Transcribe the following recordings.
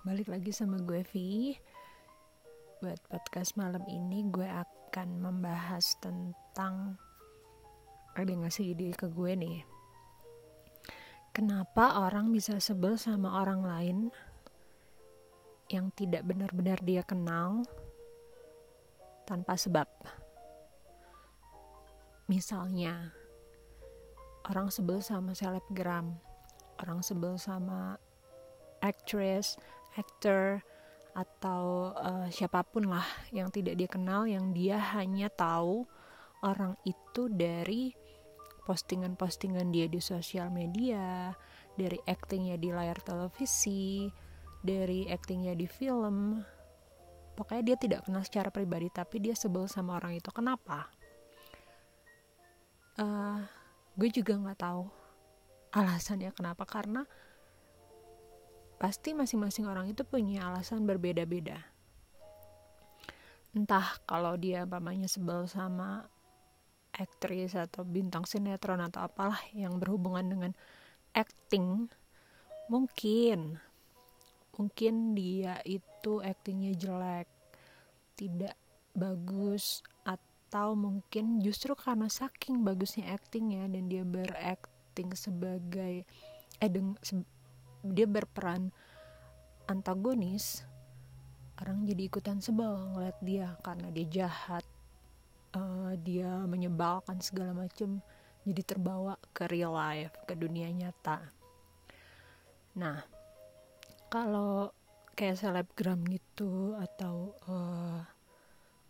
balik lagi sama gue Vi Buat podcast malam ini gue akan membahas tentang Ada yang ngasih ide ke gue nih? Kenapa orang bisa sebel sama orang lain Yang tidak benar-benar dia kenal Tanpa sebab? Misalnya Orang sebel sama selebgram Orang sebel sama actress actor atau uh, siapa pun lah yang tidak dia kenal yang dia hanya tahu orang itu dari postingan-postingan dia di sosial media, dari aktingnya di layar televisi, dari aktingnya di film. Pokoknya dia tidak kenal secara pribadi, tapi dia sebel sama orang itu. Kenapa? Uh, gue juga nggak tahu alasannya kenapa karena pasti masing-masing orang itu punya alasan berbeda-beda. Entah kalau dia mamanya sebel sama aktris atau bintang sinetron atau apalah yang berhubungan dengan acting, mungkin mungkin dia itu actingnya jelek, tidak bagus atau mungkin justru karena saking bagusnya actingnya dan dia berakting sebagai eh dia berperan antagonis orang jadi ikutan sebel ngeliat dia karena dia jahat uh, dia menyebalkan segala macam jadi terbawa ke real life ke dunia nyata. Nah kalau kayak selebgram gitu atau uh,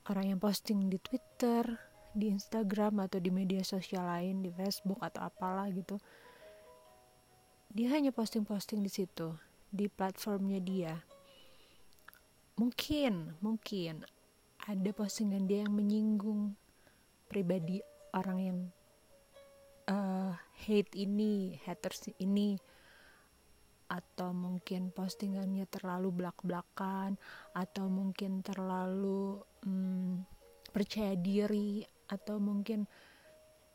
orang yang posting di Twitter di Instagram atau di media sosial lain di Facebook atau apalah gitu dia hanya posting-posting di situ di platformnya dia. Mungkin mungkin ada postingan dia yang menyinggung pribadi orang yang uh, hate ini haters ini. Atau mungkin postingannya terlalu belak-belakan atau mungkin terlalu um, percaya diri atau mungkin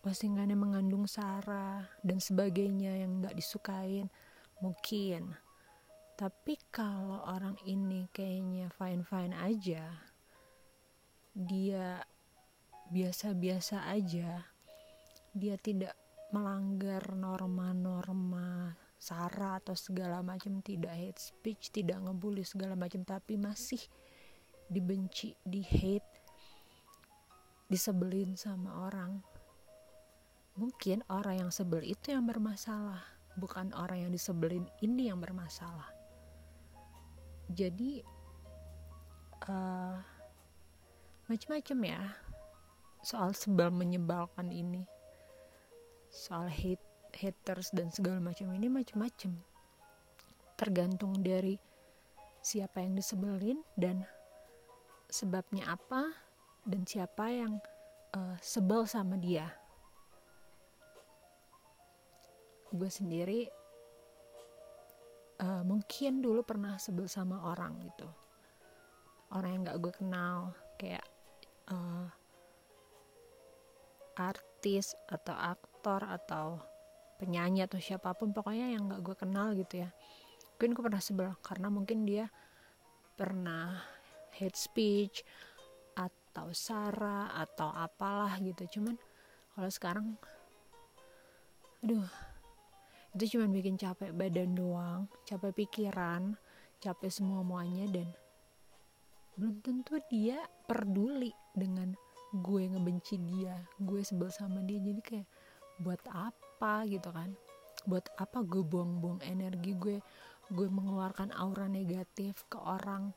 postingannya mengandung sara dan sebagainya yang nggak disukain mungkin. Tapi kalau orang ini kayaknya fine fine aja dia biasa-biasa aja dia tidak melanggar norma-norma sara atau segala macam tidak hate speech tidak ngebully segala macam tapi masih dibenci di hate disebelin sama orang mungkin orang yang sebel itu yang bermasalah bukan orang yang disebelin ini yang bermasalah. Jadi uh, macam-macam ya soal sebel menyebalkan ini soal hate haters dan segala macam ini macam-macam tergantung dari siapa yang disebelin dan sebabnya apa dan siapa yang uh, sebel sama dia gue sendiri uh, mungkin dulu pernah sebel sama orang gitu. Orang yang gak gue kenal kayak uh, artis atau aktor atau penyanyi atau siapa pun pokoknya yang gak gue kenal gitu ya. Mungkin gue pernah sebel karena mungkin dia pernah hate speech atau sara atau apalah gitu. Cuman kalau sekarang aduh itu cuma bikin capek badan doang capek pikiran capek semua muanya dan belum tentu dia peduli dengan gue ngebenci dia gue sebel sama dia. Jadi kayak buat apa? gitu kan. Buat apa gue buang-buang energi gue? Gue mengeluarkan aura negatif ke orang.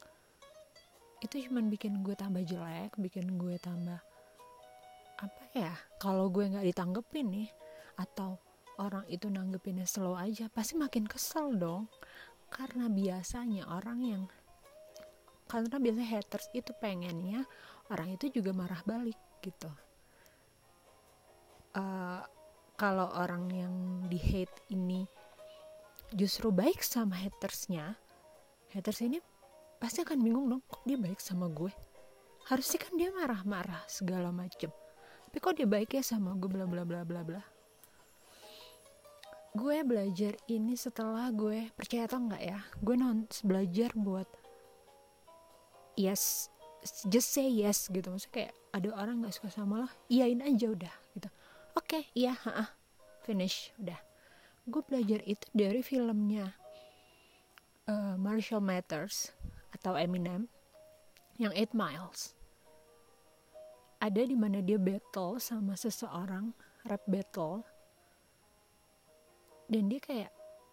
Itu cuma bikin gue tambah jelek bikin gue tambah apa ya kalau gue nggak ditanggepin nih atau orang itu nanggepinnya slow aja pasti makin kesel dong. Karena biasanya orang yang karena biasanya haters itu pengennya orang itu juga marah balik gitu. Uh, kalau orang yang di hate ini justru baik sama hatersnya haters ini pasti akan bingung dong kok dia baik sama gue? Harusnya kan dia marah-marah segala macem. Tapi kok dia baik ya sama gue? Bla bla bla bla bla gue belajar ini setelah gue percaya atau enggak ya gue non belajar buat yes just say yes gitu. Maksudnya kayak ada orang nggak suka sama lo iyain aja udah gitu. Oke okay, iya ha finish udah. Gue belajar itu dari filmnya uh, Marshall Matters atau Eminem yang Eight Miles. Ada di mana dia battle sama seseorang rap battle dan dia kayak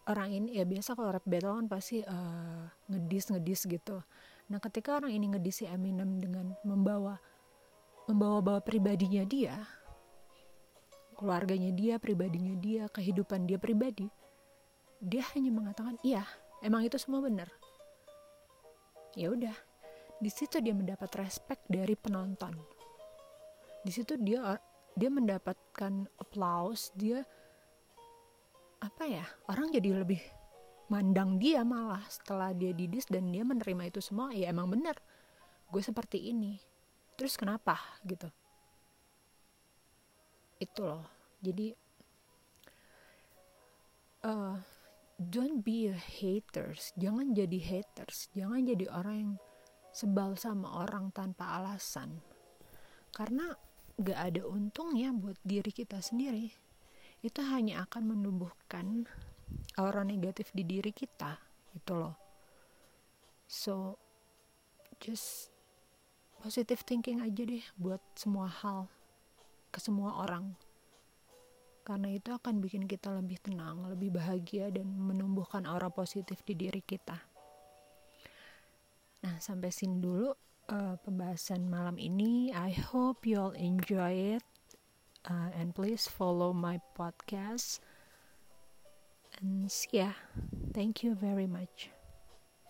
orang ini ya biasa kalau rap battle kan pasti uh, ngedis ngedis gitu. Nah ketika orang ini ngedis si Eminem dengan membawa membawa bawa pribadinya dia keluarganya dia pribadinya dia kehidupan dia pribadi dia hanya mengatakan iya emang itu semua benar. Ya udah di situ dia mendapat respect dari penonton. Di situ dia dia mendapatkan applause dia apa ya orang jadi lebih mandang dia malah setelah dia didis dan dia menerima itu semua ya emang bener. Gue seperti ini. Terus kenapa gitu. Itu loh. Jadi uh, don't be a haters. Jangan jadi haters. Jangan jadi orang yang sebal sama orang tanpa alasan. Karena gak ada untungnya buat diri kita sendiri itu hanya akan menumbuhkan aura negatif di diri kita itu loh so just positive thinking aja deh buat semua hal ke semua orang karena itu akan bikin kita lebih tenang, lebih bahagia dan menumbuhkan aura positif di diri kita. Nah, sampai sini dulu uh, pembahasan malam ini. I hope you all enjoy it. Uh, and please follow my podcast. And ya. Thank you very much.